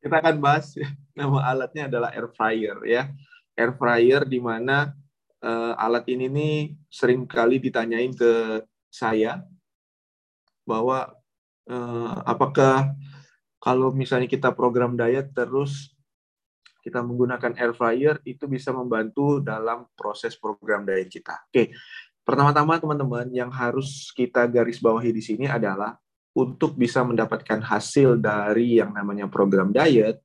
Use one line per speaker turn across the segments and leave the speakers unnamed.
kita akan bahas nama alatnya adalah air fryer ya. Air fryer di mana uh, alat ini nih sering kali ditanyain ke saya bahwa uh, apakah kalau misalnya kita program diet terus kita menggunakan air fryer itu bisa membantu dalam proses program diet kita. Oke, pertama-tama teman-teman yang harus kita garis bawahi di sini adalah untuk bisa mendapatkan hasil dari yang namanya program diet,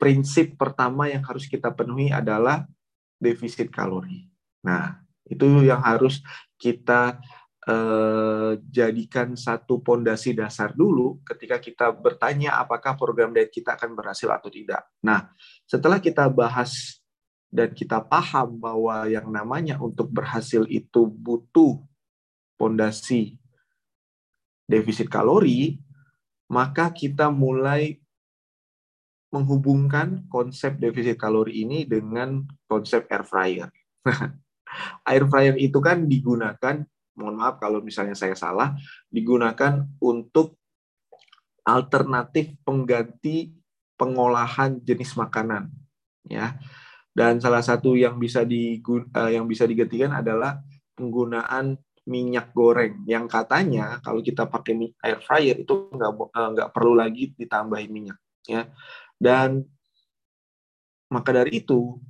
prinsip pertama yang harus kita penuhi adalah defisit kalori. Nah, itu yang harus kita eh, jadikan satu pondasi dasar dulu ketika kita bertanya apakah program diet kita akan berhasil atau tidak. Nah, setelah kita bahas dan kita paham bahwa yang namanya untuk berhasil itu butuh pondasi defisit kalori, maka kita mulai menghubungkan konsep defisit kalori ini dengan konsep air fryer. air fryer itu kan digunakan, mohon maaf kalau misalnya saya salah, digunakan untuk alternatif pengganti pengolahan jenis makanan, ya. Dan salah satu yang bisa digun, uh, yang bisa digantikan adalah penggunaan minyak goreng yang katanya kalau kita pakai air fryer itu nggak uh, nggak perlu lagi ditambahin minyak, ya. Dan maka dari itu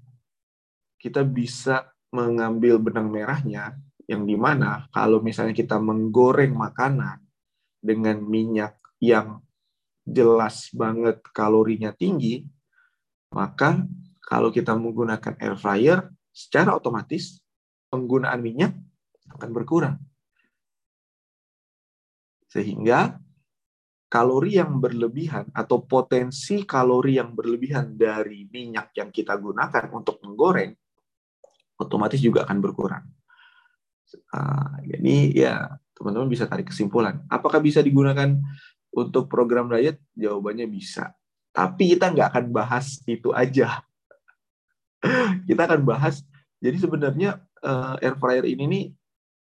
kita bisa mengambil benang merahnya yang di mana kalau misalnya kita menggoreng makanan dengan minyak yang jelas banget kalorinya tinggi, maka kalau kita menggunakan air fryer, secara otomatis penggunaan minyak akan berkurang. Sehingga kalori yang berlebihan atau potensi kalori yang berlebihan dari minyak yang kita gunakan untuk menggoreng otomatis juga akan berkurang. Uh, jadi ya teman-teman bisa tarik kesimpulan. Apakah bisa digunakan untuk program diet? Jawabannya bisa. Tapi kita nggak akan bahas itu aja. kita akan bahas. Jadi sebenarnya uh, air fryer ini nih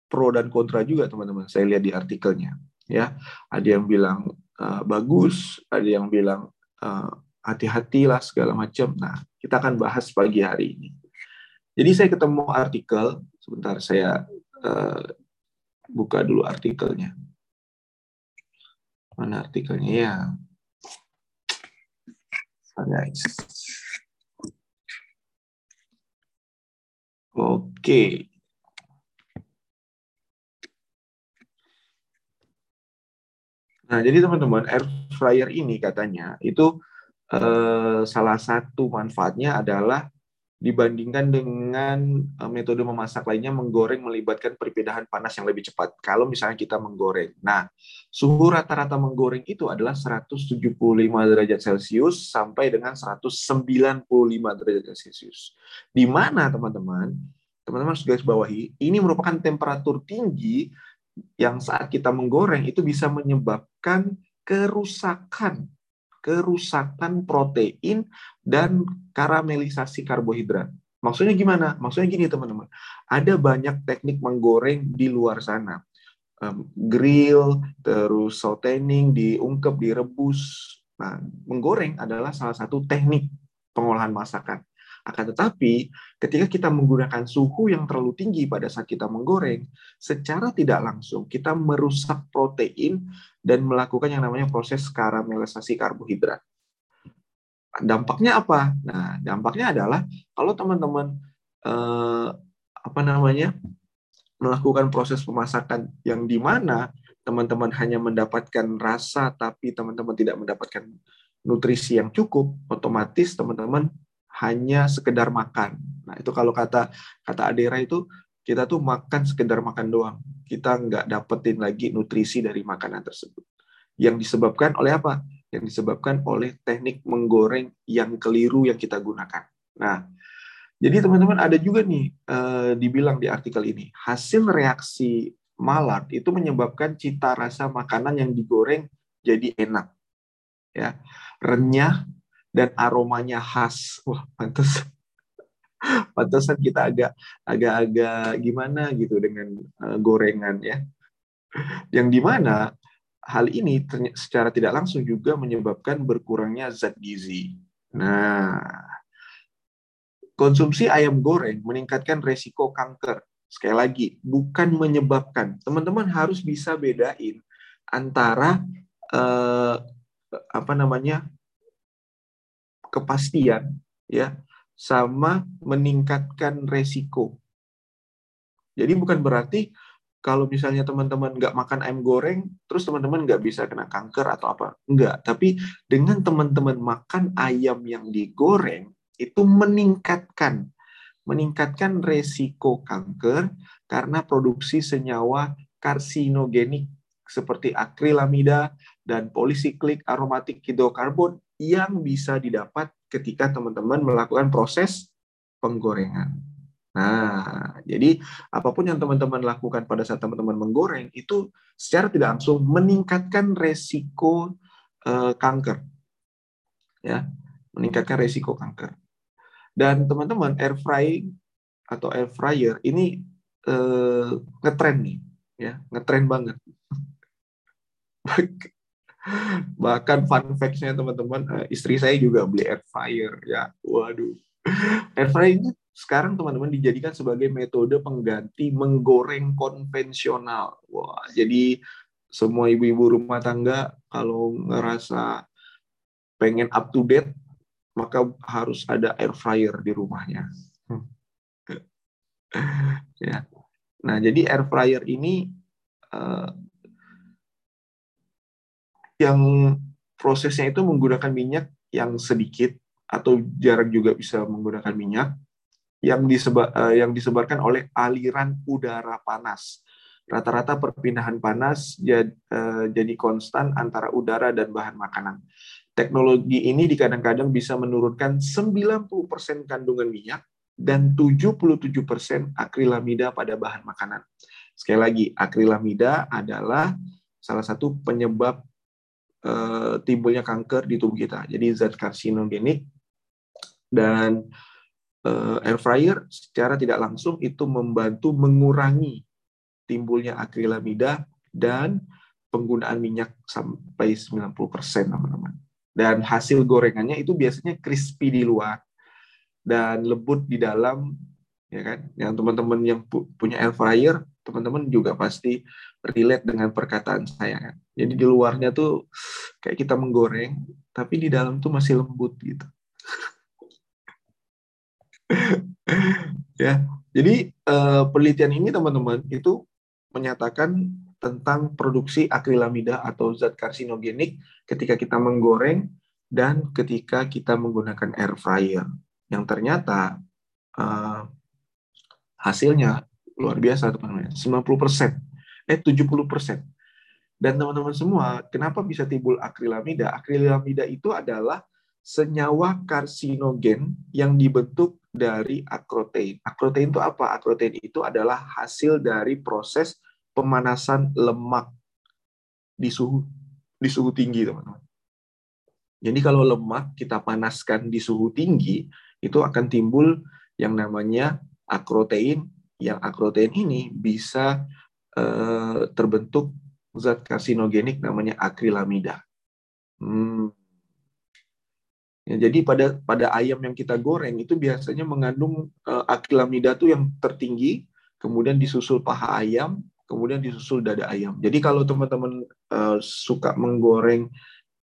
pro dan kontra juga teman-teman. Saya lihat di artikelnya. Ya, ada yang bilang uh, bagus, ada yang bilang uh, hati-hatilah segala macam. Nah, kita akan bahas pagi hari ini. Jadi saya ketemu artikel, sebentar saya uh, buka dulu artikelnya. Mana artikelnya ya? Guys. Oke. Nah, jadi teman-teman, air fryer ini katanya itu eh, salah satu manfaatnya adalah dibandingkan dengan eh, metode memasak lainnya menggoreng melibatkan perpindahan panas yang lebih cepat. Kalau misalnya kita menggoreng. Nah, suhu rata-rata menggoreng itu adalah 175 derajat Celcius sampai dengan 195 derajat Celcius. Di mana teman-teman? Teman-teman harus garis bawahi, ini merupakan temperatur tinggi yang saat kita menggoreng itu bisa menyebabkan kerusakan kerusakan protein dan karamelisasi karbohidrat. Maksudnya gimana? Maksudnya gini teman-teman. Ada banyak teknik menggoreng di luar sana. Um, grill, terus sautening, diungkep, direbus. Nah, menggoreng adalah salah satu teknik pengolahan masakan. Akan tetapi, ketika kita menggunakan suhu yang terlalu tinggi pada saat kita menggoreng, secara tidak langsung kita merusak protein dan melakukan yang namanya proses karamelisasi karbohidrat. Dampaknya apa? Nah, dampaknya adalah kalau teman-teman eh, apa namanya melakukan proses pemasakan yang di mana teman-teman hanya mendapatkan rasa tapi teman-teman tidak mendapatkan nutrisi yang cukup, otomatis teman-teman hanya sekedar makan. Nah, itu kalau kata kata Adera itu kita tuh makan sekedar makan doang. Kita nggak dapetin lagi nutrisi dari makanan tersebut. Yang disebabkan oleh apa? Yang disebabkan oleh teknik menggoreng yang keliru yang kita gunakan. Nah, jadi teman-teman ada juga nih eh, dibilang di artikel ini, hasil reaksi malat itu menyebabkan cita rasa makanan yang digoreng jadi enak. Ya. Renyah dan aromanya khas. Wah, pantas pantesan kita agak agak-agak gimana gitu dengan uh, gorengan ya. Yang di mana hal ini secara tidak langsung juga menyebabkan berkurangnya zat gizi. Nah, konsumsi ayam goreng meningkatkan resiko kanker. Sekali lagi, bukan menyebabkan. Teman-teman harus bisa bedain antara eh, apa namanya kepastian ya sama meningkatkan resiko. Jadi bukan berarti kalau misalnya teman-teman nggak makan ayam goreng, terus teman-teman nggak bisa kena kanker atau apa. Enggak, tapi dengan teman-teman makan ayam yang digoreng, itu meningkatkan meningkatkan resiko kanker karena produksi senyawa karsinogenik seperti akrilamida dan polisiklik aromatik hidrokarbon yang bisa didapat ketika teman-teman melakukan proses penggorengan. Nah, jadi apa pun yang teman-teman lakukan pada saat teman-teman menggoreng itu secara tidak langsung meningkatkan resiko uh, kanker. Ya, meningkatkan resiko kanker. Dan teman-teman air frying atau air fryer ini uh, ngetren nih, ya, ngetren banget. Bahkan fun fact-nya teman-teman, uh, istri saya juga beli air fryer ya. Waduh. Air fryer ini sekarang teman-teman dijadikan sebagai metode pengganti menggoreng konvensional. Wah, jadi semua ibu-ibu rumah tangga kalau ngerasa pengen up to date, maka harus ada air fryer di rumahnya. ya. Nah, jadi air fryer ini uh, yang prosesnya itu menggunakan minyak yang sedikit atau jarang juga bisa menggunakan minyak yang, disebar, eh, yang disebarkan oleh aliran udara panas. Rata-rata perpindahan panas eh, jadi konstan antara udara dan bahan makanan. Teknologi ini kadang-kadang bisa menurunkan 90% kandungan minyak dan 77% akrilamida pada bahan makanan. Sekali lagi, akrilamida adalah salah satu penyebab uh, timbulnya kanker di tubuh kita. Jadi zat karsinogenik dan uh, air fryer secara tidak langsung itu membantu mengurangi timbulnya akrilamida dan penggunaan minyak sampai 90% teman-teman. Dan hasil gorengannya itu biasanya crispy di luar dan lembut di dalam ya kan. Yang teman-teman yang punya air fryer, teman-teman juga pasti relate dengan perkataan saya kan. Jadi di luarnya tuh kayak kita menggoreng, tapi di dalam tuh masih lembut gitu. ya. Jadi uh, penelitian ini teman-teman itu menyatakan tentang produksi akrilamida atau zat karsinogenik ketika kita menggoreng dan ketika kita menggunakan air fryer. Yang ternyata uh, hasilnya luar biasa teman-teman. 90%, eh 70%. Dan teman-teman semua, kenapa bisa timbul akrilamida? Akrilamida itu adalah senyawa karsinogen yang dibentuk dari akrotein. Akrotein itu apa? Akrotein itu adalah hasil dari proses pemanasan lemak di suhu di suhu tinggi, teman-teman. Jadi kalau lemak kita panaskan di suhu tinggi, itu akan timbul yang namanya akrotein. Yang akrotein ini bisa eh, terbentuk zat karsinogenik namanya akrilamida. Hmm, Ya, jadi pada pada ayam yang kita goreng itu biasanya mengandung uh, akrilamida tuh yang tertinggi, kemudian disusul paha ayam, kemudian disusul dada ayam. Jadi kalau teman-teman uh, suka menggoreng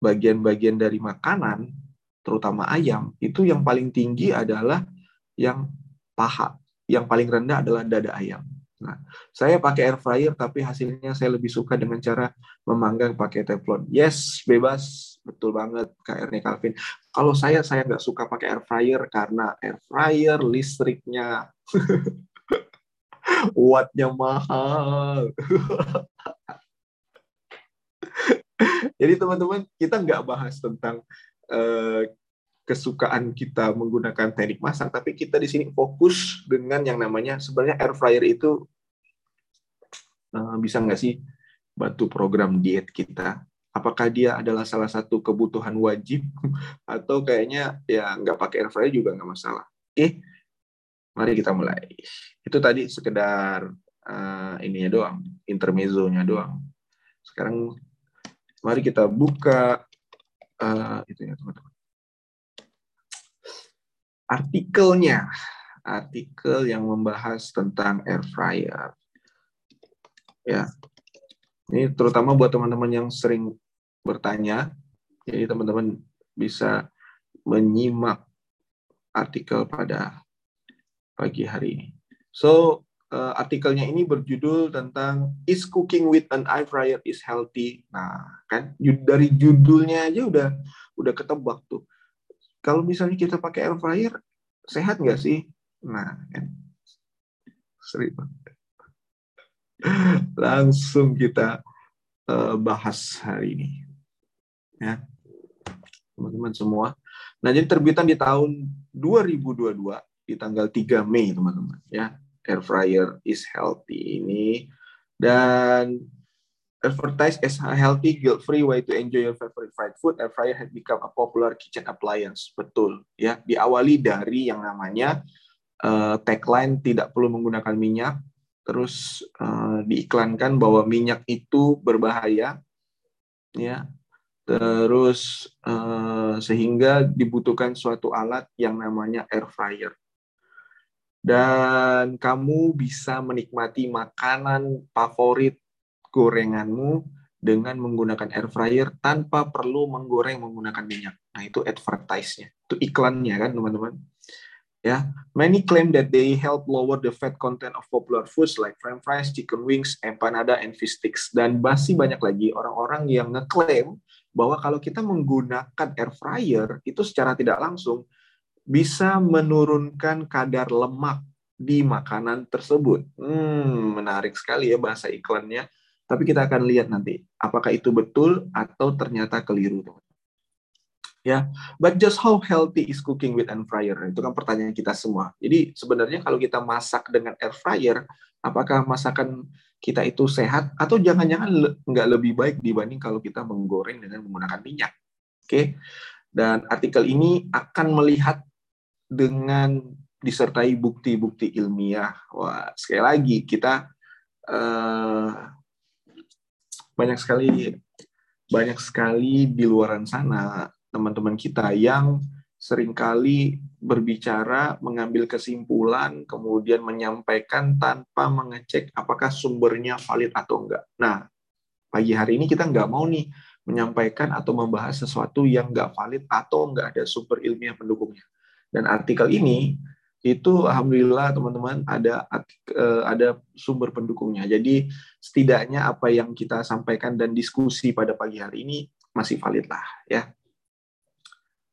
bagian-bagian dari makanan, terutama ayam, itu yang paling tinggi adalah yang paha, yang paling rendah adalah dada ayam. Nah, saya pakai air fryer tapi hasilnya saya lebih suka dengan cara memanggang pakai teflon. Yes, bebas, betul banget KR-nya Calvin. Kalau saya saya nggak suka pakai air fryer karena air fryer listriknya wattnya mahal. Jadi teman-teman kita nggak bahas tentang uh, kesukaan kita menggunakan teknik masak, tapi kita di sini fokus dengan yang namanya sebenarnya air fryer itu uh, bisa nggak sih bantu program diet kita? Apakah dia adalah salah satu kebutuhan wajib atau kayaknya ya nggak pakai air fryer juga nggak masalah? Oke, mari kita mulai. Itu tadi sekedar uh, ininya doang, intermezzonya doang. Sekarang Mari kita buka uh, itu ya teman-teman. Artikelnya, artikel yang membahas tentang air fryer. Ya, ini terutama buat teman-teman yang sering bertanya, jadi teman-teman bisa menyimak artikel pada pagi hari ini. So, uh, artikelnya ini berjudul tentang is cooking with an air fryer is healthy. Nah, kan dari judulnya aja udah udah ketebak tuh. Kalau misalnya kita pakai air fryer, sehat nggak sih? Nah, kan Langsung kita uh, bahas hari ini. Ya. Teman-teman semua. Nah, jadi terbitan di tahun 2022 di tanggal 3 Mei, teman-teman, ya air fryer is healthy ini dan advertise as a healthy guilt-free way to enjoy your favorite fried food, air fryer has become a popular kitchen appliance. Betul, ya. Diawali dari yang namanya uh, tagline tidak perlu menggunakan minyak, terus uh, diiklankan bahwa minyak itu berbahaya, ya. Terus uh, sehingga dibutuhkan suatu alat yang namanya air fryer dan kamu bisa menikmati makanan favorit gorenganmu dengan menggunakan air fryer tanpa perlu menggoreng menggunakan minyak. Nah, itu advertise-nya. Itu iklannya kan, teman-teman. Ya, many claim that they help lower the fat content of popular foods like french fries, chicken wings, empanada, and fish sticks. Dan masih banyak lagi orang-orang yang ngeklaim bahwa kalau kita menggunakan air fryer itu secara tidak langsung bisa menurunkan kadar lemak di makanan tersebut. Hmm, menarik sekali ya bahasa iklannya. Tapi kita akan lihat nanti apakah itu betul atau ternyata keliru. Ya, but just how healthy is cooking with air fryer? Itu kan pertanyaan kita semua. Jadi sebenarnya kalau kita masak dengan air fryer, apakah masakan kita itu sehat atau jangan-jangan nggak lebih baik dibanding kalau kita menggoreng dengan menggunakan minyak? Oke. Dan artikel ini akan melihat dengan disertai bukti-bukti ilmiah. Wah, sekali lagi kita uh, banyak sekali banyak sekali di luar sana teman-teman kita yang sering kali berbicara, mengambil kesimpulan, kemudian menyampaikan tanpa mengecek apakah sumbernya valid atau enggak. Nah, pagi hari ini kita nggak mau nih menyampaikan atau membahas sesuatu yang nggak valid atau nggak ada sumber ilmiah pendukungnya. Dan artikel ini itu alhamdulillah teman-teman ada eh, ada sumber pendukungnya. Jadi setidaknya apa yang kita sampaikan dan diskusi pada pagi hari ini masih valid lah ya.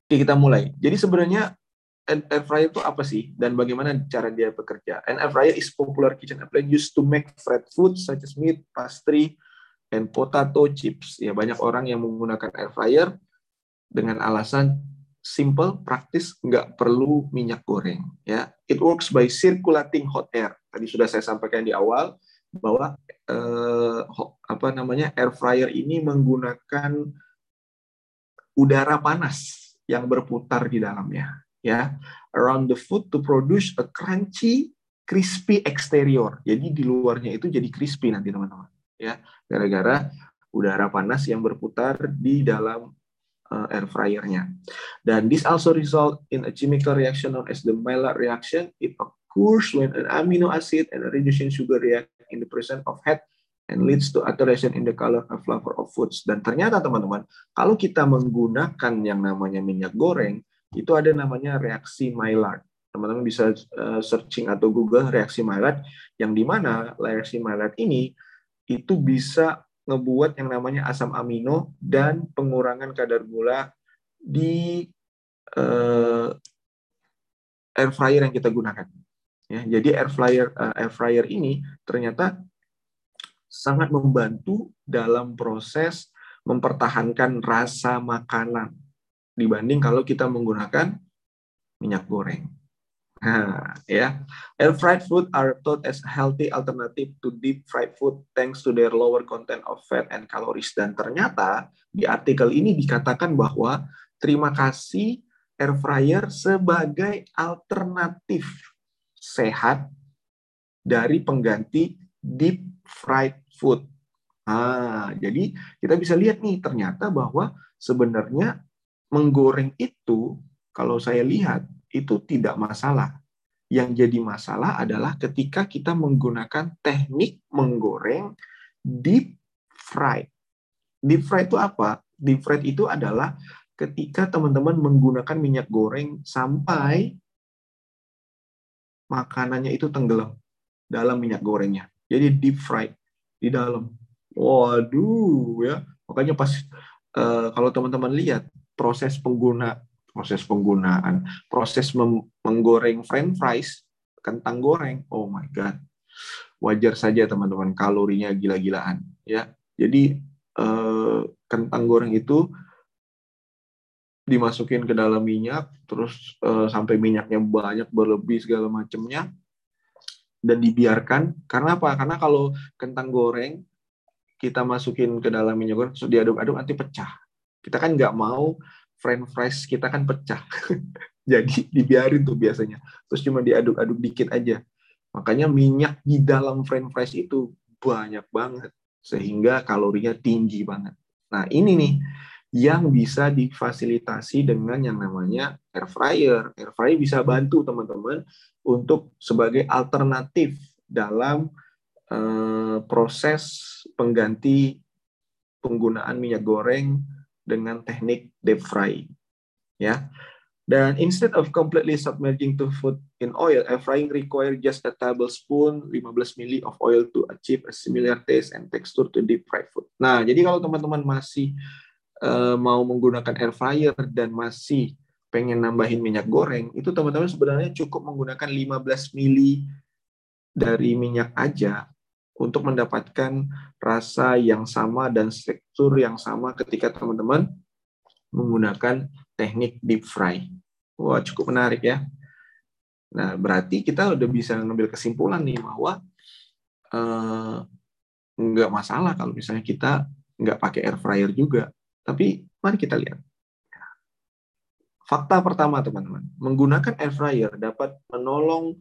Oke, kita mulai. Jadi sebenarnya air fryer itu apa sih dan bagaimana cara dia bekerja? An air fryer is popular kitchen appliance used to make fried food such as meat, pastry, and potato chips. Ya banyak orang yang menggunakan air fryer dengan alasan simple, praktis, nggak perlu minyak goreng. Ya, it works by circulating hot air. Tadi sudah saya sampaikan di awal bahwa eh, apa namanya air fryer ini menggunakan udara panas yang berputar di dalamnya. Ya, around the food to produce a crunchy, crispy exterior. Jadi di luarnya itu jadi crispy nanti teman-teman. Ya, gara-gara udara panas yang berputar di dalam uh, air fryernya. Dan this also result in a chemical reaction known as the Maillard reaction. It occurs when an amino acid and a reducing sugar react in the presence of heat and leads to alteration in the color and flavor of foods. Dan ternyata teman-teman, kalau kita menggunakan yang namanya minyak goreng, itu ada namanya reaksi Maillard. Teman-teman bisa uh, searching atau Google reaksi Maillard, yang di mana reaksi Maillard ini itu bisa ngebuat yang namanya asam amino dan pengurangan kadar gula di uh, air fryer yang kita gunakan. Ya, jadi air fryer uh, air fryer ini ternyata sangat membantu dalam proses mempertahankan rasa makanan dibanding kalau kita menggunakan minyak goreng. Ya. Air fried food are thought as healthy alternative to deep fried food thanks to their lower content of fat and calories. Dan ternyata di artikel ini dikatakan bahwa terima kasih air fryer sebagai alternatif sehat dari pengganti deep fried food. Ah, jadi kita bisa lihat nih ternyata bahwa sebenarnya menggoreng itu kalau saya lihat itu tidak masalah. Yang jadi masalah adalah ketika kita menggunakan teknik menggoreng deep fried. Deep fried itu apa? Deep fried itu adalah ketika teman-teman menggunakan minyak goreng sampai makanannya itu tenggelam dalam minyak gorengnya. Jadi deep fried di dalam. Waduh ya. Makanya pas uh, kalau teman-teman lihat proses pengguna proses penggunaan, proses menggoreng french fries, kentang goreng. Oh my god. Wajar saja teman-teman kalorinya gila-gilaan ya. Jadi uh, kentang goreng itu dimasukin ke dalam minyak, terus uh, sampai minyaknya banyak berlebih segala macamnya, dan dibiarkan. Karena apa? Karena kalau kentang goreng kita masukin ke dalam minyak goreng, terus diaduk-aduk nanti pecah. Kita kan nggak mau french fries kita kan pecah. Jadi dibiarin tuh biasanya. Terus cuma diaduk-aduk dikit aja. Makanya minyak di dalam french fries itu banyak banget. Sehingga kalorinya tinggi banget. Nah ini nih yang bisa difasilitasi dengan yang namanya air fryer. Air fryer bisa bantu teman-teman untuk sebagai alternatif dalam uh, proses pengganti penggunaan minyak goreng dengan teknik deep frying. Ya. Dan instead of completely submerging to food in oil, air frying require just a tablespoon 15 ml of oil to achieve a similar taste and texture to deep fried food. Nah, jadi kalau teman-teman masih uh, mau menggunakan air fryer dan masih pengen nambahin minyak goreng, itu teman-teman sebenarnya cukup menggunakan 15 mili dari minyak aja untuk mendapatkan rasa yang sama dan tekstur yang sama ketika teman-teman menggunakan teknik deep fry. Wah, cukup menarik ya. Nah, berarti kita udah bisa ngambil kesimpulan nih bahwa eh, nggak masalah kalau misalnya kita nggak pakai air fryer juga. Tapi mari kita lihat. Fakta pertama teman-teman, menggunakan air fryer dapat menolong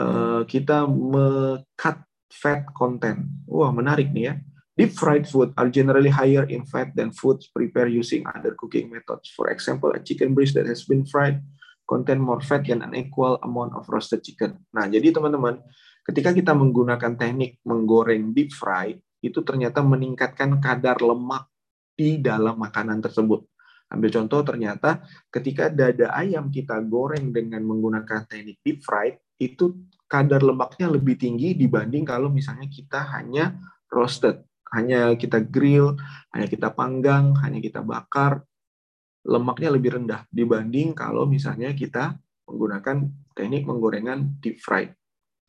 uh, kita me-cut fat content. Wah, menarik nih ya. Deep fried food are generally higher in fat than foods prepared using other cooking methods. For example, a chicken breast that has been fried contain more fat than an equal amount of roasted chicken. Nah, jadi teman-teman, ketika kita menggunakan teknik menggoreng deep fry, itu ternyata meningkatkan kadar lemak di dalam makanan tersebut. Ambil contoh ternyata ketika dada ayam kita goreng dengan menggunakan teknik deep fried, itu kadar lemaknya lebih tinggi dibanding kalau misalnya kita hanya roasted, hanya kita grill, hanya kita panggang, hanya kita bakar, lemaknya lebih rendah dibanding kalau misalnya kita menggunakan teknik menggorengan deep fried.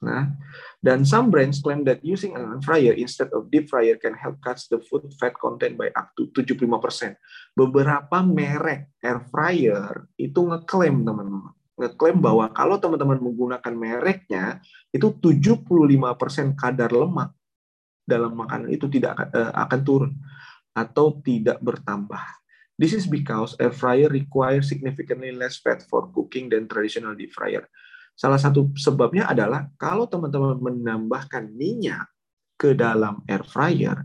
Nah, dan some brands claim that using an fryer instead of deep fryer can help cut the food fat content by up to 75%. Beberapa merek air fryer itu ngeklaim teman-teman, ngeklaim bahwa kalau teman-teman menggunakan mereknya itu 75% kadar lemak dalam makanan itu tidak uh, akan turun atau tidak bertambah. This is because air fryer requires significantly less fat for cooking than traditional deep fryer. Salah satu sebabnya adalah kalau teman-teman menambahkan minyak ke dalam air fryer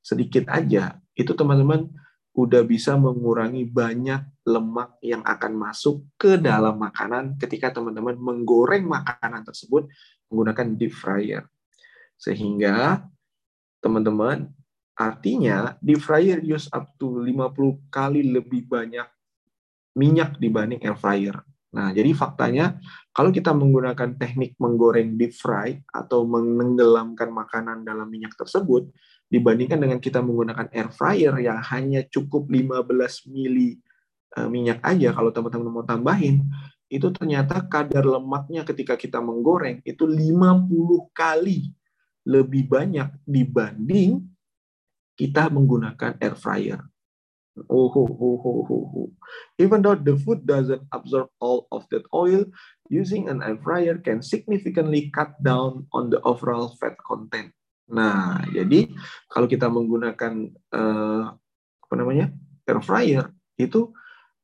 sedikit aja, itu teman-teman udah bisa mengurangi banyak lemak yang akan masuk ke dalam makanan ketika teman-teman menggoreng makanan tersebut menggunakan deep fryer. Sehingga teman-teman artinya deep fryer use up to 50 kali lebih banyak minyak dibanding air fryer. Nah, jadi faktanya kalau kita menggunakan teknik menggoreng deep fry atau menenggelamkan makanan dalam minyak tersebut dibandingkan dengan kita menggunakan air fryer yang hanya cukup 15 mili eh, minyak aja kalau teman-teman mau tambahin itu ternyata kadar lemaknya ketika kita menggoreng itu 50 kali lebih banyak dibanding kita menggunakan air fryer. Oh, oh, oh, oh, oh. Even though the food doesn't absorb all of that oil, using an air fryer can significantly cut down on the overall fat content. Nah, jadi kalau kita menggunakan uh, apa namanya air fryer itu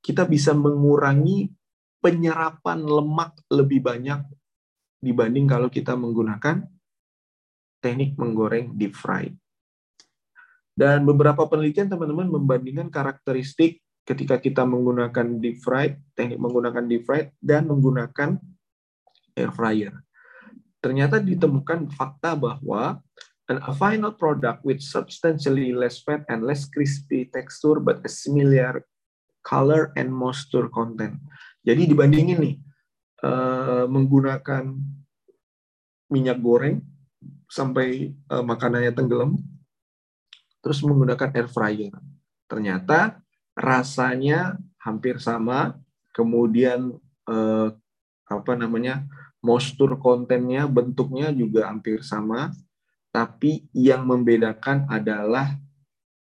kita bisa mengurangi penyerapan lemak lebih banyak dibanding kalau kita menggunakan teknik menggoreng deep fry. Dan beberapa penelitian teman-teman membandingkan karakteristik ketika kita menggunakan deep fried, teknik menggunakan deep fried dan menggunakan air fryer. Ternyata ditemukan fakta bahwa and a final product with substantially less fat and less crispy texture but a similar color and moisture content. Jadi dibandingin nih uh, menggunakan minyak goreng sampai uh, makanannya tenggelam terus menggunakan air fryer. Ternyata rasanya hampir sama, kemudian eh, apa namanya moisture kontennya, bentuknya juga hampir sama, tapi yang membedakan adalah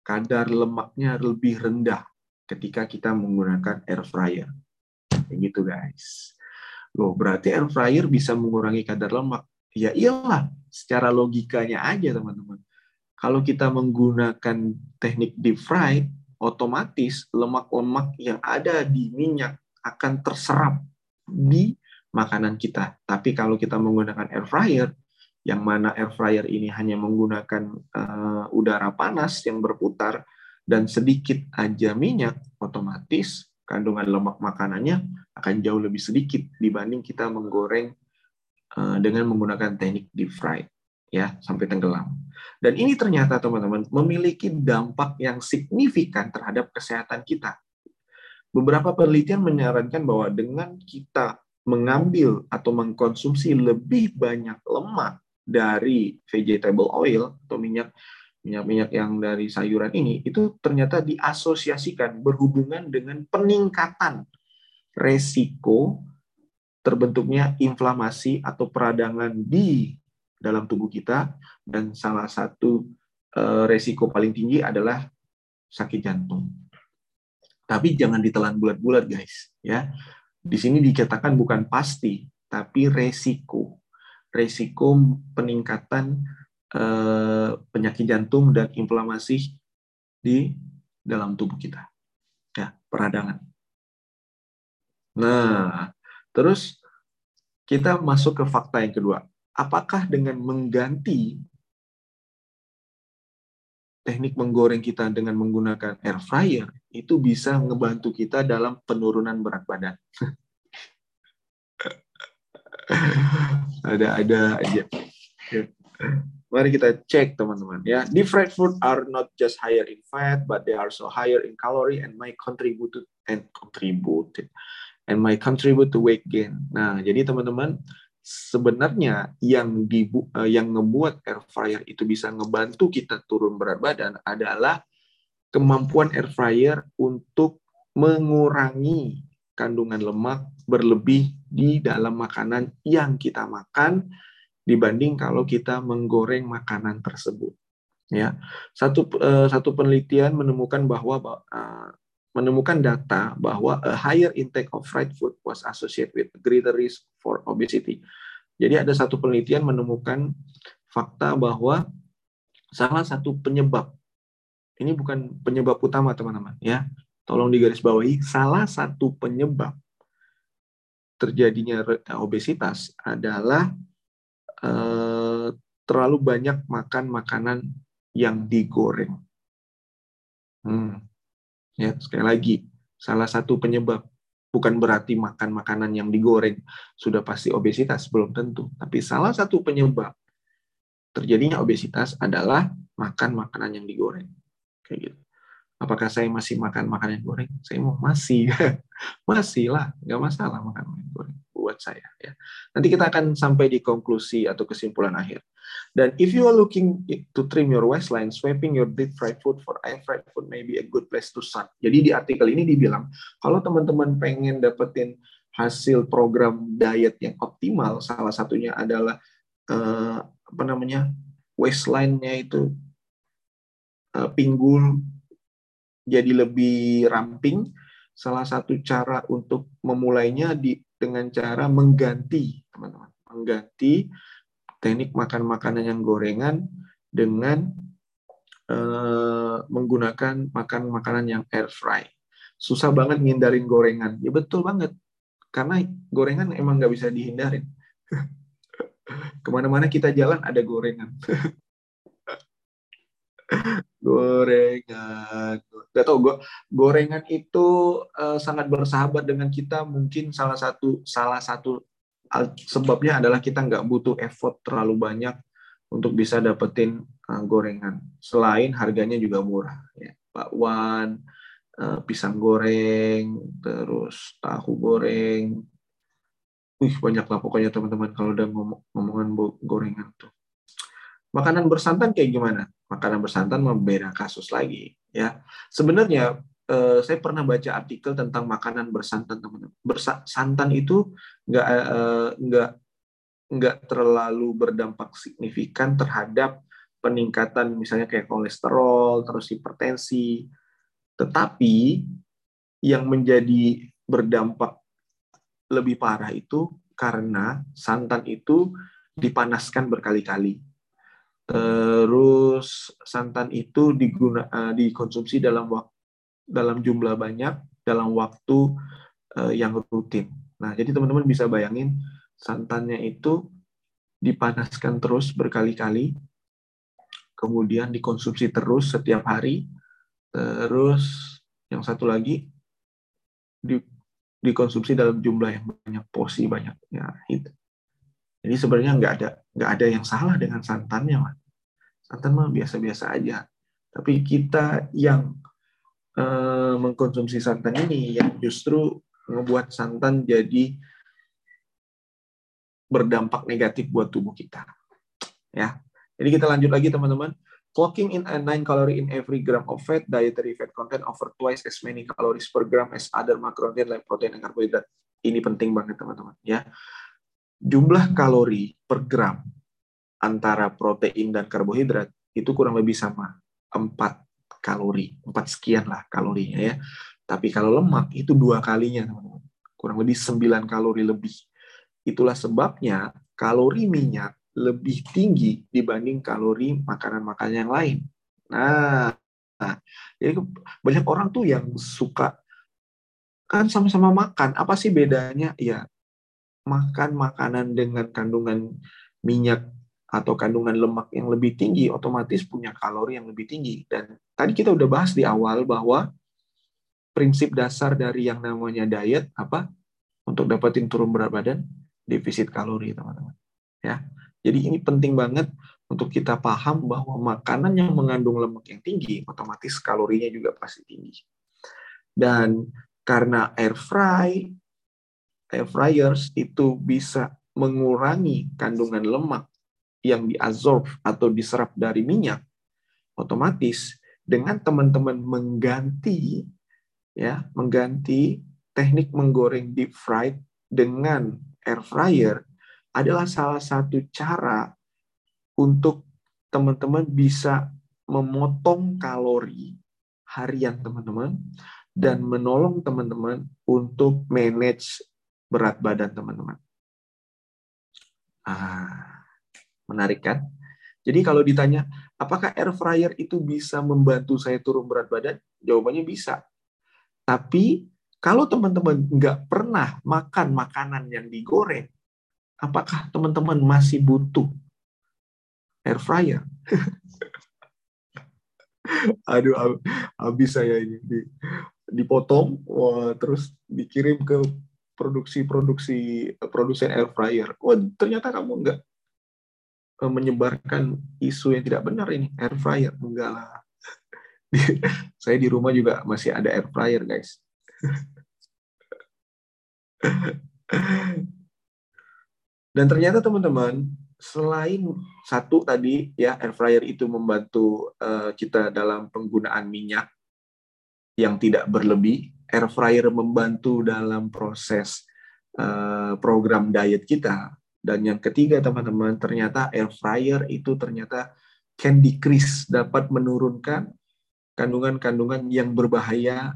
kadar lemaknya lebih rendah ketika kita menggunakan air fryer. Kayak gitu guys. Loh, berarti air fryer bisa mengurangi kadar lemak. Ya iyalah, secara logikanya aja teman-teman. Kalau kita menggunakan teknik deep fry, otomatis lemak-lemak yang ada di minyak akan terserap di makanan kita. Tapi kalau kita menggunakan air fryer, yang mana air fryer ini hanya menggunakan uh, udara panas yang berputar dan sedikit aja minyak, otomatis kandungan lemak makanannya akan jauh lebih sedikit dibanding kita menggoreng uh, dengan menggunakan teknik deep fry ya sampai tenggelam. Dan ini ternyata teman-teman memiliki dampak yang signifikan terhadap kesehatan kita. Beberapa penelitian menyarankan bahwa dengan kita mengambil atau mengkonsumsi lebih banyak lemak dari vegetable oil atau minyak minyak-minyak yang dari sayuran ini itu ternyata diasosiasikan berhubungan dengan peningkatan resiko terbentuknya inflamasi atau peradangan di dalam tubuh kita dan salah satu uh, resiko paling tinggi adalah sakit jantung. Tapi jangan ditelan bulat-bulat guys, ya. Di sini dikatakan bukan pasti, tapi resiko. Resiko peningkatan uh, penyakit jantung dan inflamasi di dalam tubuh kita. Ya, peradangan. Nah, terus kita masuk ke fakta yang kedua apakah dengan mengganti teknik menggoreng kita dengan menggunakan air fryer itu bisa ngebantu kita dalam penurunan berat badan. Ada-ada aja. Mari kita cek teman-teman ya. Fried food are not just higher in fat, but they are also higher in calorie and may contribute to, and contribute and may contribute to weight gain. Nah, jadi teman-teman sebenarnya yang dibu eh, yang ngebuat air fryer itu bisa ngebantu kita turun berat badan adalah kemampuan air fryer untuk mengurangi kandungan lemak berlebih di dalam makanan yang kita makan dibanding kalau kita menggoreng makanan tersebut. Ya, satu uh, satu penelitian menemukan bahwa uh, menemukan data bahwa a higher intake of fried food was associated with greater risk for obesity. Jadi ada satu penelitian menemukan fakta bahwa salah satu penyebab ini bukan penyebab utama teman-teman ya. Tolong digarisbawahi salah satu penyebab terjadinya obesitas adalah eh, terlalu banyak makan makanan yang digoreng. Hmm. Ya, sekali lagi, salah satu penyebab bukan berarti makan makanan yang digoreng sudah pasti obesitas, belum tentu. Tapi salah satu penyebab terjadinya obesitas adalah makan makanan yang digoreng. Kayak gitu. Apakah saya masih makan makanan goreng? Saya mau masih, masih lah, nggak masalah makan makanan goreng buat saya. Ya. Nanti kita akan sampai di konklusi atau kesimpulan akhir. Dan if you are looking to trim your waistline, swapping your deep fried food for air fried food may be a good place to start. Jadi di artikel ini dibilang, kalau teman-teman pengen dapetin hasil program diet yang optimal, salah satunya adalah uh, apa namanya waistline-nya itu uh, pinggul jadi lebih ramping. Salah satu cara untuk memulainya di, dengan cara mengganti, teman-teman, mengganti teknik makan makanan yang gorengan dengan uh, menggunakan makan makanan yang air fry. Susah banget ngindarin gorengan. Ya betul banget. Karena gorengan emang nggak bisa dihindarin. Ke mana-mana kita jalan ada gorengan. gorengan. Gak tau, go, gorengan itu uh, sangat bersahabat dengan kita. Mungkin salah satu salah satu sebabnya adalah kita nggak butuh effort terlalu banyak untuk bisa dapetin uh, gorengan. Selain harganya juga murah, ya. bakwan, uh, pisang goreng, terus tahu goreng. Wih, banyak lah pokoknya teman-teman kalau udah ngomong ngomongan gorengan tuh. Makanan bersantan kayak gimana? Makanan bersantan membeda kasus lagi, ya. Sebenarnya uh, saya pernah baca artikel tentang makanan bersantan teman-teman. Bersantan itu nggak uh, nggak nggak terlalu berdampak signifikan terhadap peningkatan misalnya kayak kolesterol, terus hipertensi. Tetapi yang menjadi berdampak lebih parah itu karena santan itu dipanaskan berkali-kali. Terus santan itu diguna, eh, dikonsumsi dalam dalam jumlah banyak dalam waktu uh, yang rutin. Nah, jadi teman-teman bisa bayangin santannya itu dipanaskan terus berkali-kali, kemudian dikonsumsi terus setiap hari, terus yang satu lagi di, dikonsumsi dalam jumlah yang banyak, porsi banyak. Ya, itu. Jadi sebenarnya nggak ada nggak ada yang salah dengan santannya, man. Santan mah biasa-biasa aja. Tapi kita yang Eh, mengkonsumsi santan ini yang justru membuat santan jadi berdampak negatif buat tubuh kita. Ya. Jadi kita lanjut lagi teman-teman. Clocking in a 9 calorie in every gram of fat, dietary fat content over twice as many calories per gram as other macronutrient like protein and carbohydrate. Ini penting banget teman-teman ya. Jumlah kalori per gram antara protein dan karbohidrat itu kurang lebih sama. 4 kalori, empat sekian lah kalorinya ya. Tapi kalau lemak itu dua kalinya teman-teman, kurang lebih 9 kalori lebih. Itulah sebabnya kalori minyak lebih tinggi dibanding kalori makanan-makanan yang lain. Nah, nah, jadi banyak orang tuh yang suka kan sama-sama makan, apa sih bedanya? Ya, makan makanan dengan kandungan minyak atau kandungan lemak yang lebih tinggi otomatis punya kalori yang lebih tinggi. Dan tadi kita udah bahas di awal bahwa prinsip dasar dari yang namanya diet apa? Untuk dapetin turun berat badan defisit kalori teman-teman. Ya. Jadi ini penting banget untuk kita paham bahwa makanan yang mengandung lemak yang tinggi otomatis kalorinya juga pasti tinggi. Dan karena air fry air fryers itu bisa mengurangi kandungan lemak yang diabsorb atau diserap dari minyak, otomatis dengan teman-teman mengganti ya, mengganti teknik menggoreng deep fried dengan air fryer adalah salah satu cara untuk teman-teman bisa memotong kalori harian teman-teman dan menolong teman-teman untuk manage berat badan teman-teman. Ah, Menarik kan? Jadi kalau ditanya, apakah air fryer itu bisa membantu saya turun berat badan? Jawabannya bisa. Tapi kalau teman-teman nggak pernah makan makanan yang digoreng, apakah teman-teman masih butuh air fryer? Aduh, habis saya ini dipotong, wah, terus dikirim ke produksi-produksi produsen air fryer. Wah, ternyata kamu nggak Eh, menyebarkan isu yang tidak benar ini air fryer. Enggak lah. Saya di rumah juga masih ada air fryer guys. Dan ternyata teman-teman selain satu tadi ya air fryer itu membantu uh, kita dalam penggunaan minyak yang tidak berlebih air fryer membantu dalam proses uh, program diet kita dan yang ketiga teman-teman, ternyata air fryer itu ternyata can decrease, dapat menurunkan kandungan-kandungan yang berbahaya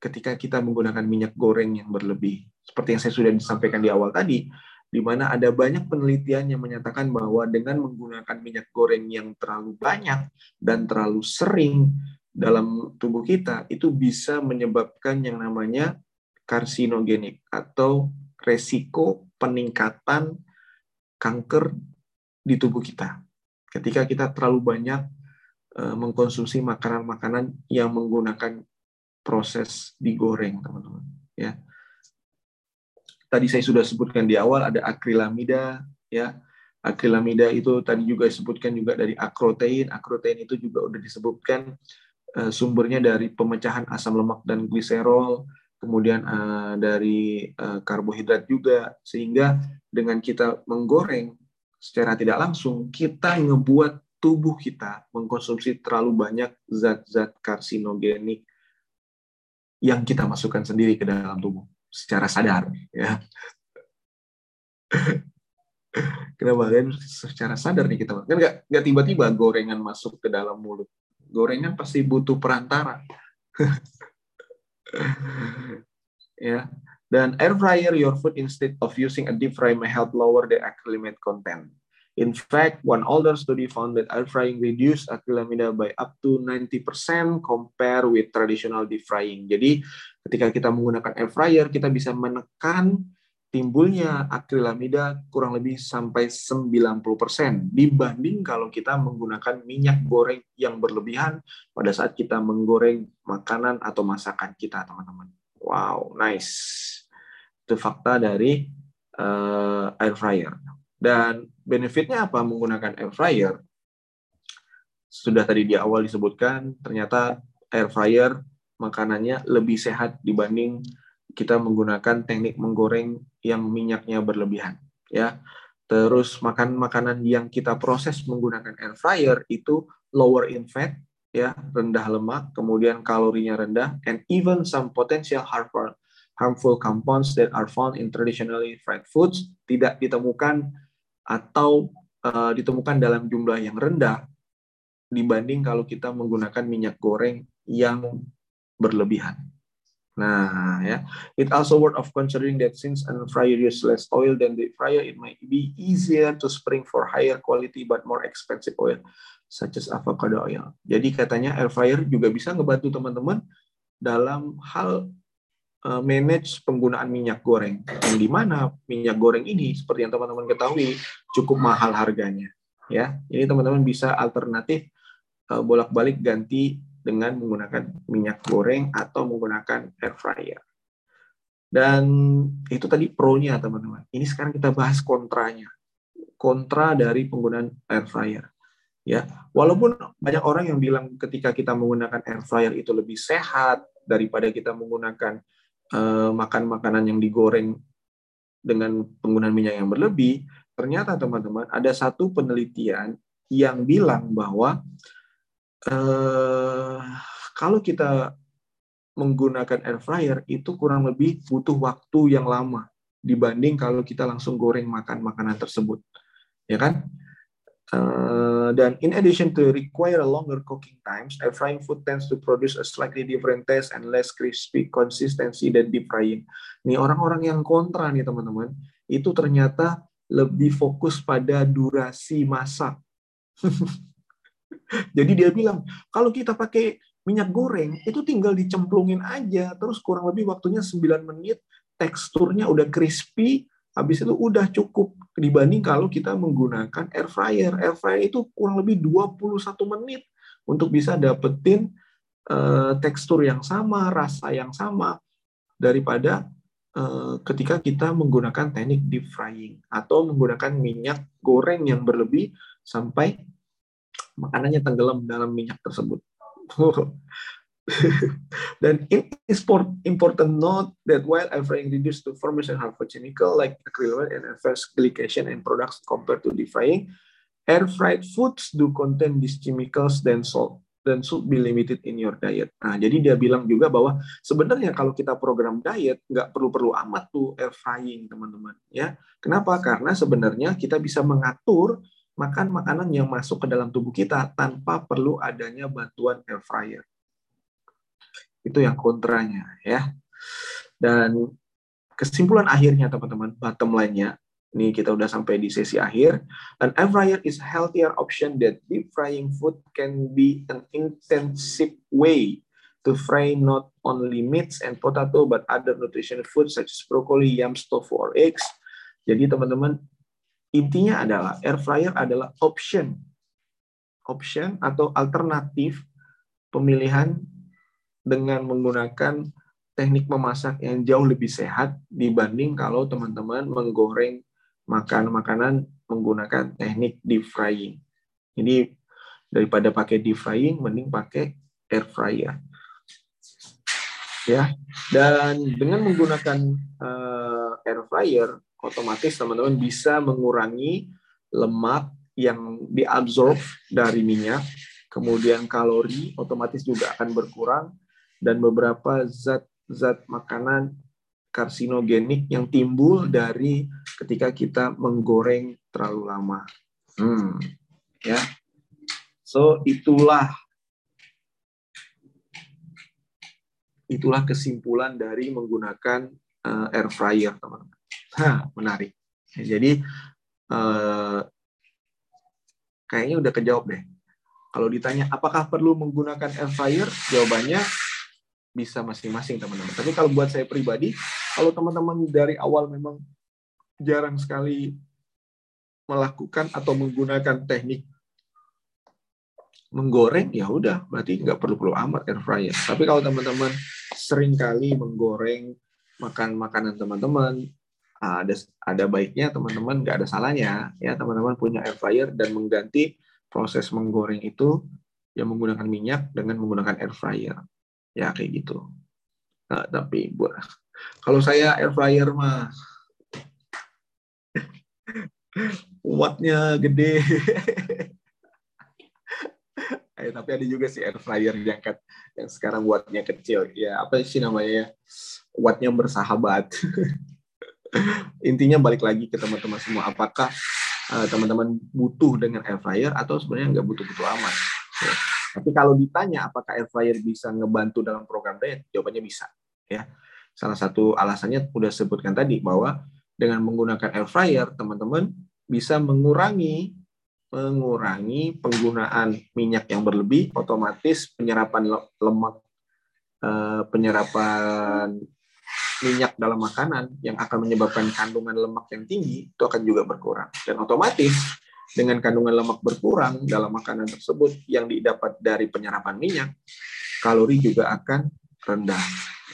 ketika kita menggunakan minyak goreng yang berlebih. Seperti yang saya sudah disampaikan di awal tadi, di mana ada banyak penelitian yang menyatakan bahwa dengan menggunakan minyak goreng yang terlalu banyak dan terlalu sering dalam tubuh kita, itu bisa menyebabkan yang namanya karsinogenik atau resiko peningkatan kanker di tubuh kita. Ketika kita terlalu banyak uh, mengkonsumsi makanan-makanan yang menggunakan proses digoreng, teman-teman. Ya, tadi saya sudah sebutkan di awal ada akrilamida, ya. Akrilamida itu tadi juga disebutkan juga dari akrotein. Akrotein itu juga sudah disebutkan sumbernya dari pemecahan asam lemak dan gliserol, kemudian uh, dari uh, karbohidrat juga, sehingga dengan kita menggoreng secara tidak langsung kita ngebuat tubuh kita mengkonsumsi terlalu banyak zat-zat karsinogenik yang kita masukkan sendiri ke dalam tubuh secara sadar ya. Kenapa? Kan secara sadar nih kita kan nggak nggak tiba-tiba gorengan masuk ke dalam mulut gorengan pasti butuh perantara. Ya. Dan air fryer your food instead of using a deep fry may help lower the acrylamide content. In fact, one older study found that air frying reduced acrylamide by up to 90% compare with traditional deep frying. Jadi, ketika kita menggunakan air fryer, kita bisa menekan timbulnya akrilamida kurang lebih sampai 90% dibanding kalau kita menggunakan minyak goreng yang berlebihan pada saat kita menggoreng makanan atau masakan kita, teman-teman. Wow, nice. Itu fakta dari uh, air fryer. Dan benefitnya apa menggunakan air fryer? Sudah tadi di awal disebutkan, ternyata air fryer makanannya lebih sehat dibanding kita menggunakan teknik menggoreng yang minyaknya berlebihan. Ya, terus makan makanan yang kita proses menggunakan air fryer itu lower in fat, ya rendah lemak, kemudian kalorinya rendah, and even some potential harmful harmful compounds that are found in traditionally fried foods tidak ditemukan atau uh, ditemukan dalam jumlah yang rendah dibanding kalau kita menggunakan minyak goreng yang berlebihan. Nah, ya, it also worth of considering that since an fryer uses less oil than the fryer, it might be easier to spring for higher quality but more expensive oil, such as avocado oil. Jadi katanya air fryer juga bisa ngebantu teman-teman dalam hal Eh, manage penggunaan minyak goreng. Yang di mana minyak goreng ini seperti yang teman-teman ketahui cukup mahal harganya. Ya, ini teman-teman bisa alternatif eh, bolak-balik ganti dengan menggunakan minyak goreng atau menggunakan air fryer. Dan itu tadi pro-nya teman-teman. Ini sekarang kita bahas kontranya. Kontra dari penggunaan air fryer. Ya, walaupun banyak orang yang bilang ketika kita menggunakan air fryer itu lebih sehat daripada kita menggunakan uh, makan makanan yang digoreng dengan penggunaan minyak yang berlebih, ternyata teman-teman ada satu penelitian yang bilang bahwa uh, kalau kita menggunakan air fryer itu kurang lebih butuh waktu yang lama dibanding kalau kita langsung goreng makan makanan tersebut, ya kan? Uh, dan in addition to require a longer cooking times, air frying food tends to produce a slightly different taste and less crispy consistency than deep frying. Nih orang-orang yang kontra nih teman-teman, itu ternyata lebih fokus pada durasi masak. Jadi dia bilang, kalau kita pakai minyak goreng, itu tinggal dicemplungin aja, terus kurang lebih waktunya 9 menit, teksturnya udah crispy, habis itu udah cukup dibanding kalau kita menggunakan air fryer. Air fryer itu kurang lebih 21 menit untuk bisa dapetin uh, tekstur yang sama, rasa yang sama daripada uh, ketika kita menggunakan teknik deep frying atau menggunakan minyak goreng yang berlebih sampai makanannya tenggelam dalam minyak tersebut. Dan it is important note that while frying reduced to formation harmful chemical like acrylamide and adverse glycation and products compared to deep frying, air fried foods do contain these chemicals then salt dan should be limited in your diet. Nah, jadi dia bilang juga bahwa sebenarnya kalau kita program diet nggak perlu-perlu amat tuh air frying, teman-teman. Ya, kenapa? Karena sebenarnya kita bisa mengatur makan makanan yang masuk ke dalam tubuh kita tanpa perlu adanya bantuan air fryer. Itu yang kontranya ya. Dan kesimpulan akhirnya teman-teman, bottom line-nya ini kita udah sampai di sesi akhir. An air fryer is healthier option that deep frying food can be an intensive way to fry not only meats and potato but other nutrition foods such as broccoli, yams, tofu, or eggs. Jadi teman-teman, intinya adalah air fryer adalah option option atau alternatif pemilihan dengan menggunakan teknik memasak yang jauh lebih sehat dibanding kalau teman-teman menggoreng makan makanan menggunakan teknik deep frying. Jadi daripada pakai deep frying, mending pakai air fryer. Ya, dan dengan menggunakan uh, air fryer, otomatis teman-teman bisa mengurangi lemak yang diabsorb dari minyak, kemudian kalori otomatis juga akan berkurang, dan beberapa zat-zat makanan karsinogenik yang timbul dari ketika kita menggoreng terlalu lama. Hmm, ya. So itulah itulah kesimpulan dari menggunakan uh, air fryer, teman-teman. Hah, menarik. Jadi uh, kayaknya udah kejawab deh. Kalau ditanya apakah perlu menggunakan air fryer, jawabannya bisa masing-masing teman-teman. Tapi kalau buat saya pribadi, kalau teman-teman dari awal memang jarang sekali melakukan atau menggunakan teknik menggoreng, ya udah berarti nggak perlu-perlu amat air fryer. Tapi kalau teman-teman sering kali menggoreng makan makanan teman-teman, ada ada baiknya teman-teman nggak ada salahnya. Ya teman-teman punya air fryer dan mengganti proses menggoreng itu yang menggunakan minyak dengan menggunakan air fryer. Ya kayak gitu. Nah, tapi buat kalau saya air fryer mah wattnya gede. Eh, tapi ada juga sih air fryer yang kan yang sekarang wattnya kecil. Ya apa sih namanya wattnya bersahabat intinya balik lagi ke teman-teman semua apakah uh, teman-teman butuh dengan air fryer atau sebenarnya nggak butuh-butuh amat ya. Tapi kalau ditanya apakah air fryer bisa ngebantu dalam program diet, jawabannya bisa. Ya, salah satu alasannya udah sebutkan tadi bahwa dengan menggunakan air fryer, teman-teman bisa mengurangi mengurangi penggunaan minyak yang berlebih, otomatis penyerapan lemak eh, penyerapan minyak dalam makanan yang akan menyebabkan kandungan lemak yang tinggi itu akan juga berkurang dan otomatis dengan kandungan lemak berkurang dalam makanan tersebut yang didapat dari penyerapan minyak, kalori juga akan rendah.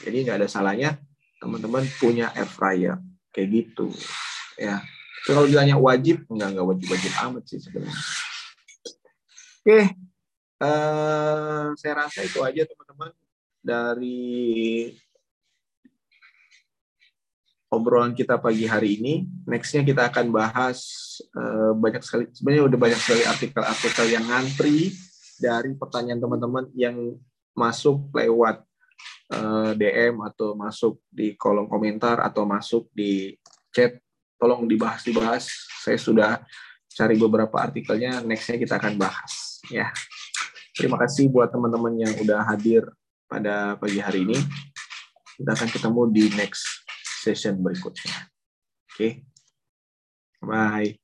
Jadi nggak ada salahnya teman-teman punya air fryer kayak gitu, ya. So, kalau ditanya wajib, nggak nggak wajib-wajib amat sih sebenarnya. Oke, uh, saya rasa itu aja teman-teman dari obrolan kita pagi hari ini. Nextnya kita akan bahas uh, banyak sekali, sebenarnya udah banyak sekali artikel-artikel yang ngantri dari pertanyaan teman-teman yang masuk lewat uh, eh, DM atau masuk di kolom komentar atau masuk di chat. Tolong dibahas-dibahas. Saya sudah cari beberapa artikelnya. Nextnya kita akan bahas. Ya. Terima kasih buat teman-teman yang udah hadir pada pagi hari ini. Kita akan ketemu di next session berikutnya. Oke, okay. bye.